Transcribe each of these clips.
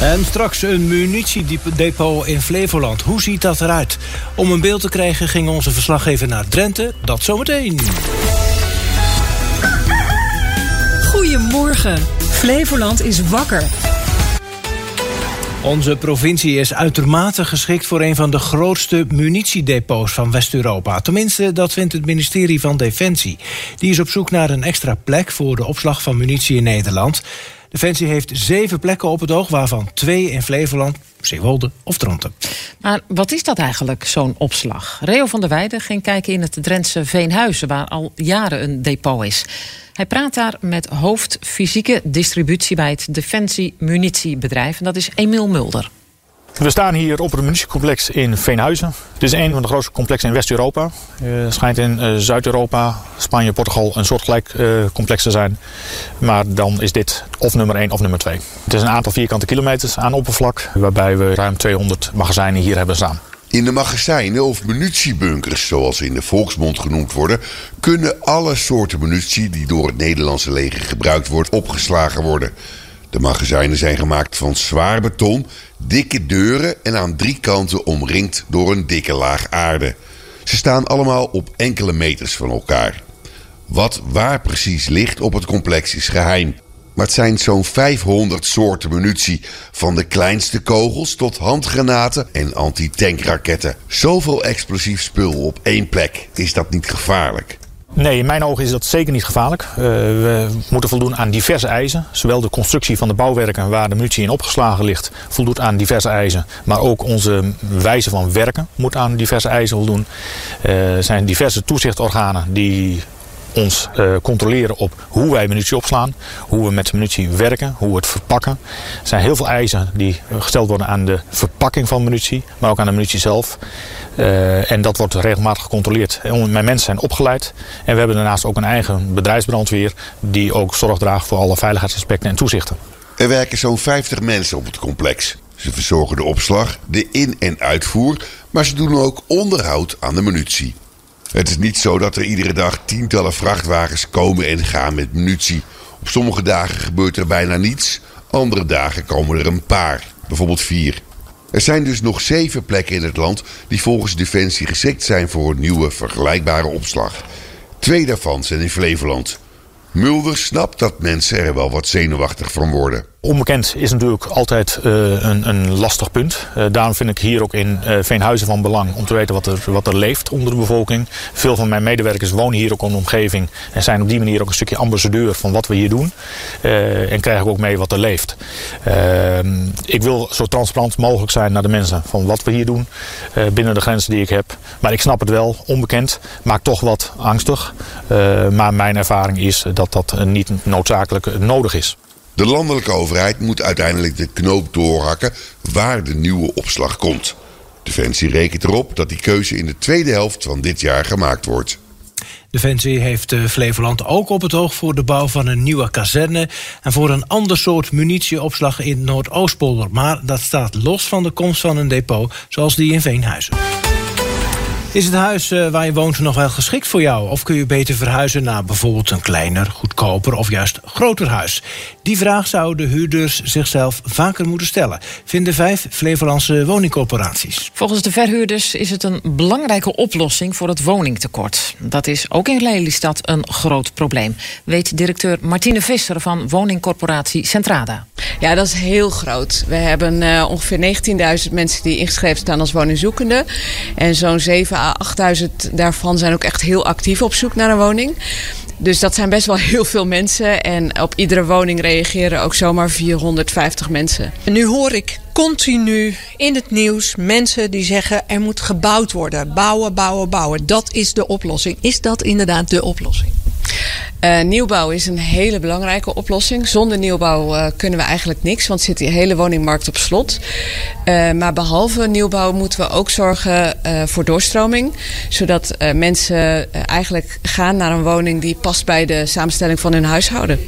En straks een munitiedepot in Flevoland. Hoe ziet dat eruit? Om een beeld te krijgen ging onze verslaggever naar Drenthe. Dat zometeen. Goedemorgen. Flevoland is wakker. Onze provincie is uitermate geschikt voor een van de grootste munitiedepots van West-Europa. Tenminste, dat vindt het ministerie van Defensie. Die is op zoek naar een extra plek voor de opslag van munitie in Nederland. Defensie heeft zeven plekken op het oog, waarvan twee in Flevoland, Zeewolde of Dronten. Maar wat is dat eigenlijk, zo'n opslag? Reo van der Weijden ging kijken in het Drentse Veenhuizen... waar al jaren een depot is. Hij praat daar met hoofd fysieke distributie... bij het Defensie Munitiebedrijf. En dat is Emiel Mulder. We staan hier op het munitiecomplex in Veenhuizen. Het is een van de grootste complexen in West-Europa. Het schijnt in uh, Zuid-Europa, Spanje, Portugal een soortgelijk uh, complex te zijn. Maar dan is dit of nummer 1 of nummer 2. Het is een aantal vierkante kilometers aan oppervlak... waarbij we ruim 200 magazijnen hier hebben staan. In de magazijnen of munitiebunkers, zoals ze in de volksmond genoemd worden, kunnen alle soorten munitie die door het Nederlandse leger gebruikt wordt, opgeslagen worden. De magazijnen zijn gemaakt van zwaar beton, dikke deuren en aan drie kanten omringd door een dikke laag aarde. Ze staan allemaal op enkele meters van elkaar. Wat waar precies ligt op het complex is geheim. Maar het zijn zo'n 500 soorten munitie. Van de kleinste kogels tot handgranaten en antitankraketten. Zoveel explosief spul op één plek. Is dat niet gevaarlijk? Nee, in mijn ogen is dat zeker niet gevaarlijk. Uh, we moeten voldoen aan diverse eisen. Zowel de constructie van de bouwwerken waar de munitie in opgeslagen ligt... voldoet aan diverse eisen. Maar ook onze wijze van werken moet aan diverse eisen voldoen. Uh, er zijn diverse toezichtorganen die ons uh, controleren op hoe wij munitie opslaan, hoe we met munitie werken, hoe we het verpakken. Er zijn heel veel eisen die gesteld worden aan de verpakking van munitie, maar ook aan de munitie zelf. Uh, en dat wordt regelmatig gecontroleerd. Mijn mensen zijn opgeleid en we hebben daarnaast ook een eigen bedrijfsbrandweer die ook zorg draagt voor alle veiligheidsaspecten en toezichten. Er werken zo'n 50 mensen op het complex. Ze verzorgen de opslag, de in- en uitvoer, maar ze doen ook onderhoud aan de munitie. Het is niet zo dat er iedere dag tientallen vrachtwagens komen en gaan met munitie. Op sommige dagen gebeurt er bijna niets, andere dagen komen er een paar, bijvoorbeeld vier. Er zijn dus nog zeven plekken in het land die volgens Defensie geschikt zijn voor een nieuwe vergelijkbare opslag. Twee daarvan zijn in Flevoland. Mulder snapt dat mensen er wel wat zenuwachtig van worden. Onbekend is natuurlijk altijd uh, een, een, lastig punt. Uh, daarom vind ik hier ook in uh, Veenhuizen van belang om te weten wat er, wat er leeft onder de bevolking. Veel van mijn medewerkers wonen hier ook in de omgeving en zijn op die manier ook een stukje ambassadeur van wat we hier doen. en krijgen ook mee wat er leeft. Ehm, ik wil zo transparant mogelijk zijn naar de mensen van wat we hier doen binnen de grenzen die ik heb. Maar ik snap het wel, onbekend, maakt toch wat angstig. maar mijn ervaring is dat dat niet noodzakelijk nodig is. De landelijke overheid moet uiteindelijk de knoop doorhakken waar de nieuwe opslag komt. Defensie rekent erop dat die keuze in de tweede helft van dit jaar gemaakt wordt. Defensie heeft Flevoland ook op het oog voor de bouw van een nieuwe kazerne en voor een ander soort munitieopslag in Noordoostpolder. Maar dat staat los van de komst van een depot zoals die in Veenhuizen. Is het huis uh, waar je woont nog wel geschikt voor jou? Of kun je beter verhuizen naar bijvoorbeeld een kleiner, goedkoper of juist groter huis? Die vraag zouden huurders zichzelf vaker moeten stellen, vinden vijf Flevolandse woningcorporaties. Volgens de verhuurders is het een belangrijke oplossing voor het woningtekort. Dat is ook in Lelystad een groot probleem, weet directeur Martine Visser van woningcorporatie Centrada. Ja, dat is heel groot. We hebben uh, ongeveer 19.000 mensen die ingeschreven staan als woningzoekende. En zo'n 7 à 8.000 daarvan zijn ook echt heel actief op zoek naar een woning. Dus dat zijn best wel heel veel mensen. En op iedere woning reageren ook zomaar 450 mensen. En nu hoor ik continu in het nieuws mensen die zeggen er moet gebouwd worden. Bouwen, bouwen, bouwen. Dat is de oplossing. Is dat inderdaad de oplossing? Uh, nieuwbouw is een hele belangrijke oplossing. Zonder nieuwbouw uh, kunnen we eigenlijk niks, want zit die hele woningmarkt op slot. Uh, maar behalve nieuwbouw moeten we ook zorgen voor doorstroming. Zodat mensen eigenlijk gaan naar een woning die past bij de samenstelling van hun huishouden.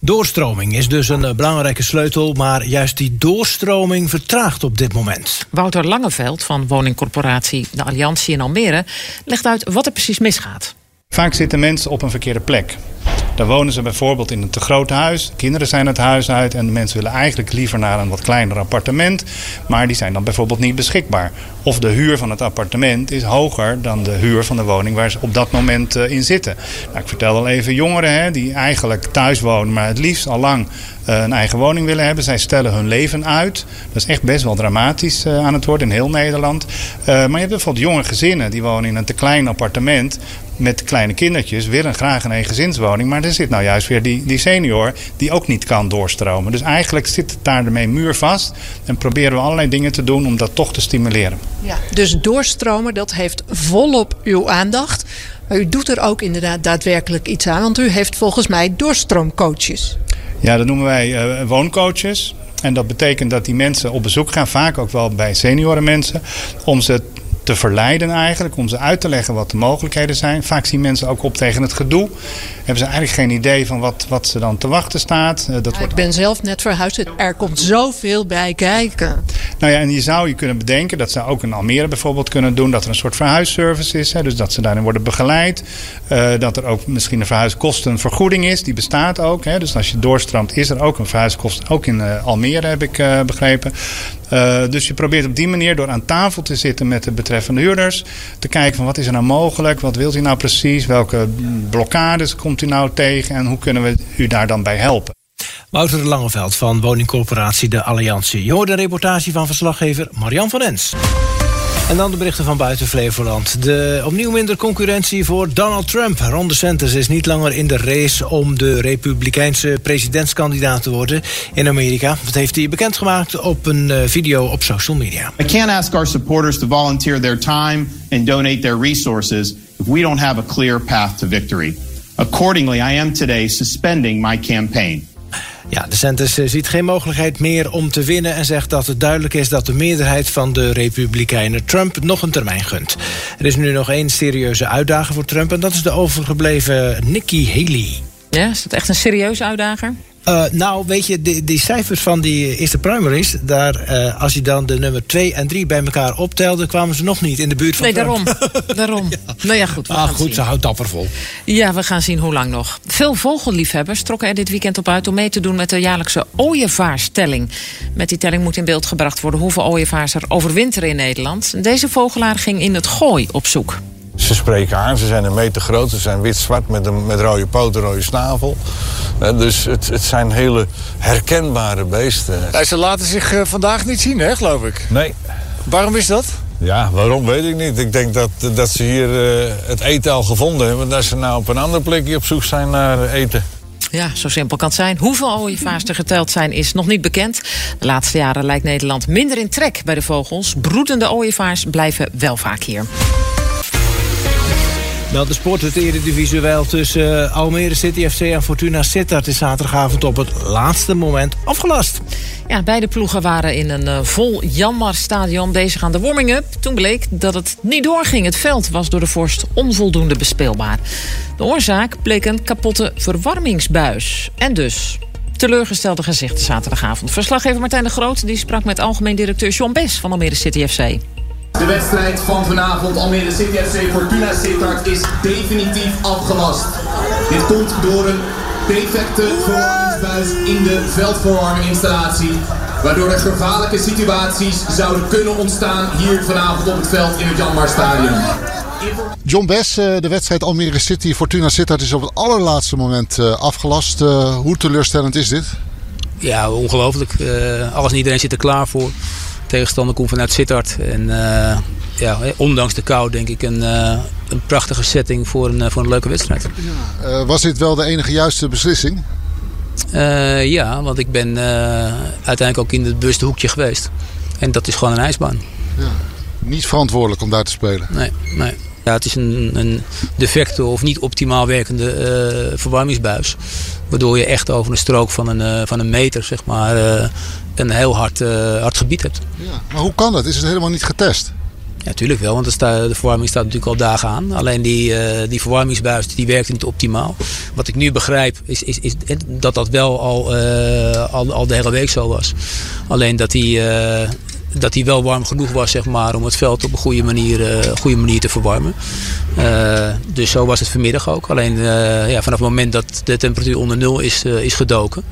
Doorstroming is dus een belangrijke sleutel, maar juist die doorstroming vertraagt op dit moment. Wouter Langeveld van woningcorporatie De Alliantie in Almere legt uit wat er precies misgaat. Vaak zitten mensen op een verkeerde plek. Daar wonen ze bijvoorbeeld in een te groot huis. Kinderen zijn het huis uit en de mensen willen eigenlijk liever naar een wat kleiner appartement. Maar die zijn dan bijvoorbeeld niet beschikbaar. Of de huur van het appartement is hoger dan de huur van de woning waar ze op dat moment in zitten. Nou, ik vertel al even jongeren hè, die eigenlijk thuis wonen, maar het liefst al lang een eigen woning willen hebben. Zij stellen hun leven uit. Dat is echt best wel dramatisch aan het worden in heel Nederland. maar je hebt bijvoorbeeld jonge gezinnen die wonen in een te klein appartement met kleine kindertjes willen graag een gezinswoning. Maar er zit nou juist weer die, die senior die ook niet kan doorstromen. Dus eigenlijk zit het daar ermee muurvast. En proberen we allerlei dingen te doen om dat toch te stimuleren. Ja, dus doorstromen, dat heeft volop uw aandacht. Maar u doet er ook inderdaad daadwerkelijk iets aan. Want u heeft volgens mij doorstroomcoaches. Ja, dat noemen wij uh, wooncoaches. En dat betekent dat die mensen op bezoek gaan, vaak ook wel bij seniorenmensen, om ze te verleiden eigenlijk. Om ze uit te leggen wat de mogelijkheden zijn. Vaak zien mensen ook op tegen het gedoe. Hebben ze eigenlijk geen idee van wat, wat ze dan te wachten staat. Uh, dat ja, wordt... Ik ben zelf net verhuisd. Er komt zoveel bij kijken. Nou ja, en je zou je kunnen bedenken dat ze ook in Almere bijvoorbeeld kunnen doen. Dat er een soort verhuisservice is. Hè, dus dat ze daarin worden begeleid. Uh, dat er ook misschien een verhuiskostenvergoeding is. Die bestaat ook. Hè, dus als je doorstroomt is er ook een verhuiskosten. Ook in uh, Almere heb ik begrepen. Uh, dus je probeert op die manier door aan tafel te zitten met de betreffende huurders. Te kijken van wat is er nou mogelijk, wat wilt u nou precies, welke blokkades komt u nou tegen en hoe kunnen we u daar dan bij helpen. Wouter de Langeveld van woningcorporatie De Alliantie. Je hoort een reportage van verslaggever Marian van Ens. En dan de berichten van buiten Flevoland. De opnieuw minder concurrentie voor Donald Trump. Ron DeSantis is niet langer in de race om de republikeinse presidentskandidaat te worden in Amerika. Dat heeft hij bekendgemaakt op een eh, video op social media. I can't ask our supporters to volunteer their time and donate their resources if we don't have a clear path to victory. Accordingly, I am today suspending my campaign. Ja, de Santis eh, ziet geen mogelijkheid meer om te winnen... en zegt dat het duidelijk is dat de meerderheid van de Republikeinen... Trump nog een termijn gunt. Er is nu nog één serieuze uitdaging voor Trump... en dat is de overgebleven Nikki Haley. Ja, is dat echt een serieuze uitdager? Uh, nou, weet je, die, die, cijfers van die eerste primaries... Daar, uh, als je dan de nummer 2 en 3 bij elkaar optelde... kwamen ze nog niet in de buurt van Nee, Trump. daarom. daarom. ja. Nou ja, goed. We ah, gaan goed, zien. ze houdt dapper vol. Ja, we gaan zien hoe lang nog. Veel vogelliefhebbers trokken er dit weekend op uit... om mee te doen met de jaarlijkse ooievaarstelling. Met die telling moet in beeld gebracht worden... hoeveel ooievaars er overwinteren in Nederland. Deze vogelaar ging in het gooi op zoek. Ze spreken aan, ze zijn een meter groot, ze zijn wit-zwart met, een, met rode poten, rode snavel. Uh, dus het, het zijn hele herkenbare beesten. Ja, ze laten zich uh, vandaag niet zien, hè, geloof ik? Nee. Waarom is dat? Ja, waarom weet ik niet. Ik denk dat, dat ze hier uh, het eten al gevonden hebben. Dat ze nou op een ander plekje op zoek zijn naar eten. Ja, zo simpel kan het zijn. Hoeveel ooievaars er geteld zijn is nog niet bekend. De laatste jaren lijkt Nederland minder in trek bij de vogels. Broedende ooievaars blijven wel vaak hier. Nou, de sport, het eredivisie tussen uh, Almere City FC en Fortuna Sittard is zaterdagavond op het laatste moment afgelast. Ja, beide ploegen waren in een uh, vol Janmar-stadion bezig aan de warming-up. Toen bleek dat het niet doorging. Het veld was door de vorst onvoldoende bespeelbaar. De oorzaak bleek een kapotte verwarmingsbuis. En dus teleurgestelde gezichten zaterdagavond. Verslaggever Martijn de Groot die sprak met algemeen directeur John Bes van Almere City FC. De wedstrijd van vanavond Almere City FC Fortuna Sittard is definitief afgelast. Dit komt door een defecte verwarmingsbuis in de veldverwarminginstallatie. Waardoor er gevaarlijke situaties zouden kunnen ontstaan hier vanavond op het veld in het Janmar Stadion. John Bess, de wedstrijd Almere City Fortuna Sittard is op het allerlaatste moment afgelast. Hoe teleurstellend is dit? Ja, ongelooflijk. Alles en iedereen zit er klaar voor tegenstander komt vanuit Sittard. En uh, ja, ondanks de kou denk ik een, uh, een prachtige setting voor een, voor een leuke wedstrijd. Ja. Was dit wel de enige juiste beslissing? ja, want ik ben uiteindelijk ook in het bewuste hoekje geweest. En dat is gewoon een ijsbaan. Ja. Niet verantwoordelijk om daar te spelen? Nee, nee. Ja, het is een, een defecte of niet optimaal werkende verwarmingsbuis. Waardoor je echt over een strook van een, van een meter zeg maar, een heel hard, uh, hard gebied hebt. Ja, maar hoe kan dat? Is het helemaal niet getest? Ja, natuurlijk wel, want de verwarming staat natuurlijk al dagen aan. Alleen die, uh, die verwarmingsbuis die werkt niet optimaal. Wat ik nu begrijp is, is, is dat dat wel al, uh, al, al de hele week zo was. Alleen dat die, dat die wel warm genoeg was zeg maar, om het veld op een goede manier, goede manier te verwarmen. dus zo was het vanmiddag ook. Alleen ja, vanaf het moment dat de temperatuur onder nul is, is gedoken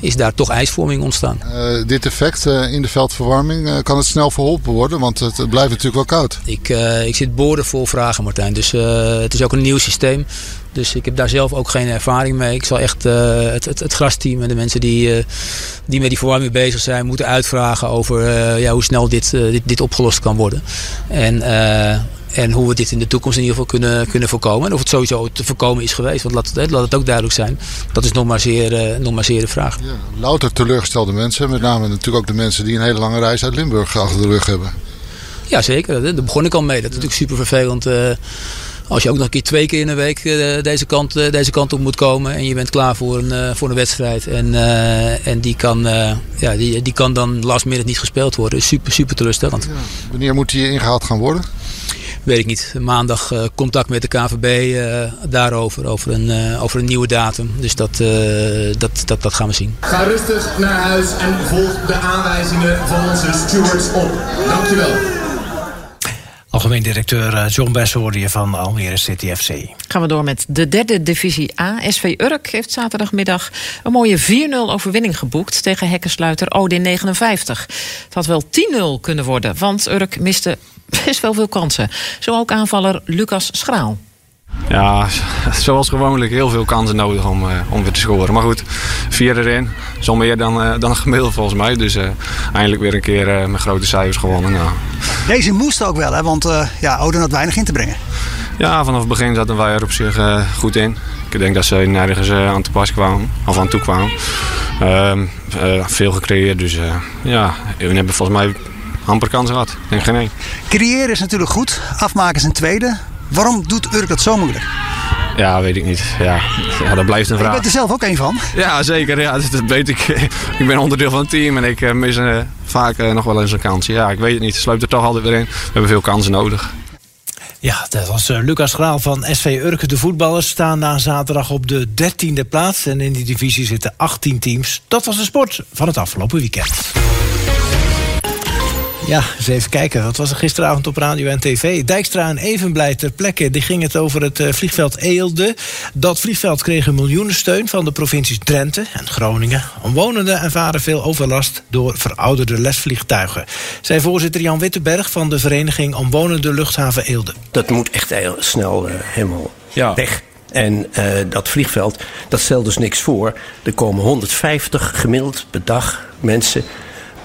is daar toch ijsvorming ontstaan. Dit effect in de veldverwarming, kan het snel verholpen worden? Want het, blijft natuurlijk wel koud. Ik, ik zit boordevol vragen Martijn. Dus het is ook een nieuw systeem. Dus ik heb daar zelf ook geen ervaring mee. Ik zal echt het, het, het grasteam en de mensen die, die met die verwarming bezig zijn... moeten uitvragen over ja, hoe snel dit, dit, dit opgelost kan worden. En en hoe we dit in de toekomst in ieder geval kunnen, kunnen voorkomen. En of het sowieso te voorkomen is geweest. Want laat het, laat het ook duidelijk zijn. Dat is nog maar zeer, nog maar zeer de vraag. Ja, louter teleurgestelde mensen. Met name natuurlijk ook de mensen die een hele lange reis uit Limburg achter de rug hebben. Ja, zeker. Daar begon ik al mee. Dat is natuurlijk super vervelend. Als je ook nog een keer twee keer in een week uh, deze, kant, uh, deze kant op moet komen. En je bent klaar voor een, uh, voor een wedstrijd. En, en die, kan, ja, die, die kan dan last minute niet gespeeld worden. Super, super teleurstellend. Ja. Wanneer moet die ingehaald gaan worden? weet ik niet. Maandag uh, contact met de KVB uh, eh, daarover, over een, uh, over een nieuwe datum. Dus dat, dat, dat, dat gaan we zien. Ga rustig naar huis en volg de aanwijzingen van onze stewards op. Dankjewel. Algemeen directeur John Bess je van Almere City FC. Gaan we door met de derde divisie A. SV Urk heeft zaterdagmiddag een mooie 4-0 overwinning geboekt tegen hekkensluiter Odin 59. Het had wel 10-0 kunnen worden, want Urk miste best wel veel kansen. Zo ook aanvaller Lucas Schraal. Ja, zoals gewoonlijk heel veel kansen nodig om, uh, om weer te scoren. Maar goed, vier erin. Zo meer dan, uh, dan gemiddeld volgens mij. Dus uh, eindelijk weer een keer met grote cijfers gewonnen. Nou. Deze moest ook wel, hè? want ja, Oden had weinig in te brengen. Ja, vanaf het begin zaten wij er op zich goed in. Ik denk dat ze nergens aan te pas kwamen, of aan toe kwamen. Ehm, veel gecreëerd, dus ja, we hebben volgens mij amper kans gehad. Denk geen één. Creëren is natuurlijk goed, afmaken is een tweede. Waarom doet Urk dat zo moeilijk? Ja, weet ik niet. Ja, ja dat blijft een vraag. Je bent er zelf ook een van. Ja, zeker. Ja, dat weet ik. ik ben onderdeel van het team en ik eh, mis uh, vaak uh, nog wel eens een kans. Ja, ik weet het niet. Sluit er toch altijd weer in. We hebben veel kansen nodig. Ja, dat was Lucas Graal van SV Urke. De voetballers staan na zaterdag op de 13e plaats. En in die divisie zitten 18 teams. Dat was de sport van het afgelopen weekend. Ja, eens even kijken. Wat was er gisteravond op radio en tv? Dijkstra en Evenblij ter plekke. Die ging het over het eh, vliegveld Eelde. Dat vliegveld kreeg een miljoenensteun van de provincies Drenthe en Groningen. Omwonenden ervaren veel overlast door verouderde lesvliegtuigen. Zijn voorzitter Jan Wittenberg van de vereniging Omwonende Luchthaven Eelde. Dat moet echt heel snel uh, helemaal ja. weg. En uh, dat vliegveld, dat stelt dus niks voor. Er komen 150 gemiddeld per dag mensen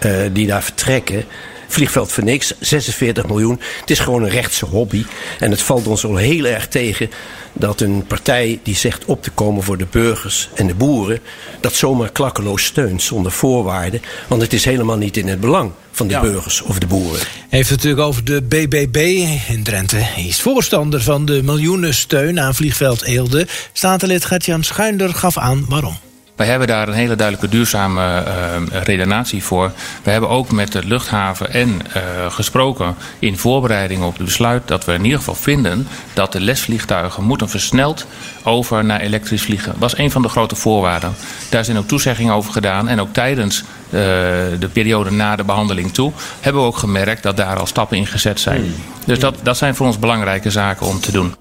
uh, die daar vertrekken vliegveld voor niks, 46 miljoen. Het is gewoon een rechtse hobby. En het valt ons al heel erg tegen dat een partij die zegt op te komen voor de burgers en de boeren, dat zomaar klakkeloos steunt zonder voorwaarden. Want het is helemaal niet in het belang van de burgers of de boeren. Heeft het natuurlijk over de BBB in Drenthe. Hij is voorstander van de miljoenensteun aan vliegveld Eelde. Statenlid Gert-Jan Schuinder gaf aan waarom. Wij hebben daar een hele duidelijke duurzame uh, redenatie voor. We hebben ook met de luchthaven en uh, gesproken in voorbereiding op het besluit dat we in ieder geval vinden dat de lesvliegtuigen moeten versneld over naar elektrisch vliegen. Dat was een van de grote voorwaarden. Daar zijn ook toezeggingen over gedaan en ook tijdens de periode na de behandeling toe hebben we ook gemerkt dat daar al stappen in gezet zijn. Hmm. Dus dat, dat zijn voor ons belangrijke zaken om te doen.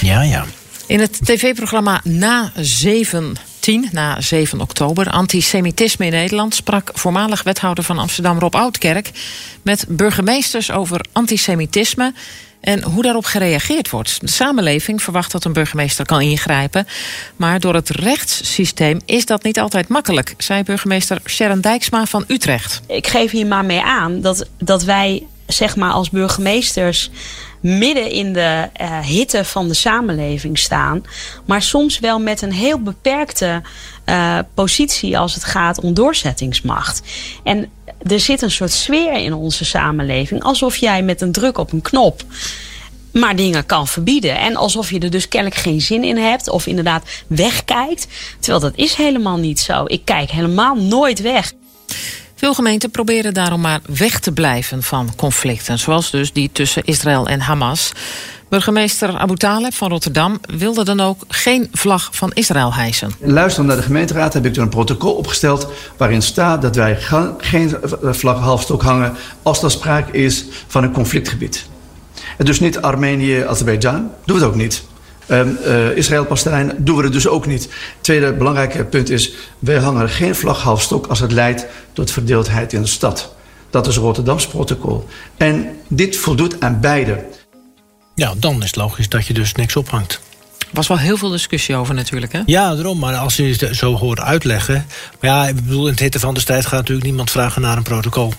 Ja, ja. In het tv-programma Na 7 10 na 7 oktober. Antisemitisme in Nederland sprak voormalig wethouder van Amsterdam Rob Oudkerk met burgemeesters over antisemitisme en hoe daarop gereageerd wordt. De samenleving verwacht dat een burgemeester kan ingrijpen. Maar door het rechtssysteem is dat niet altijd makkelijk, zei burgemeester Sharon Dijksma van Utrecht. Ik geef hier maar mee aan dat, dat wij zeg maar als burgemeesters midden in de uh, hitte van de samenleving staan. Maar soms wel met een heel beperkte uh, positie als het gaat om doorzettingsmacht. En er zit een soort sfeer in onze samenleving. Alsof jij met een druk op een knop maar dingen kan verbieden. En alsof je er dus kennelijk geen zin in hebt of inderdaad wegkijkt. Terwijl dat is helemaal niet zo. Ik kijk helemaal nooit weg. Veel gemeenten proberen daarom maar weg te blijven van conflicten, zoals dus die tussen Israël en Hamas. Burgemeester Abu Taleb van Rotterdam wilde dan ook geen vlag van Israël hijsen. Luisterend naar de gemeenteraad heb ik er een protocol opgesteld waarin staat dat wij geen vlag halfstok hangen als er sprake is van een conflictgebied. En dus niet Armenië, Azerbeidzjan, doen we het ook niet. Um, uh, Israël-Palestijn doen we het dus ook niet. Tweede belangrijke punt is, wij hangen geen vlag halfstok als het leidt tot verdeeldheid in de stad. Dat is het Rotterdams protocol. En dit voldoet aan beide. Ja, dan is het logisch dat je dus niks ophangt. Er was wel heel veel discussie over natuurlijk, hè? Ja, daarom. Maar als je het zo hoort uitleggen... Maar ja, ik bedoel, in het hitte van de strijd gaat natuurlijk niemand vragen naar een protocol.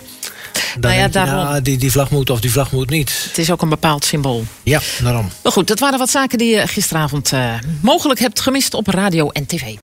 Dan nou ja, je, die, die vlag moet of die vlag moet niet. Het is ook een bepaald symbool. Ja, daarom. Maar goed, dat waren wat zaken die je gisteravond uh, mogelijk hebt gemist op radio en tv.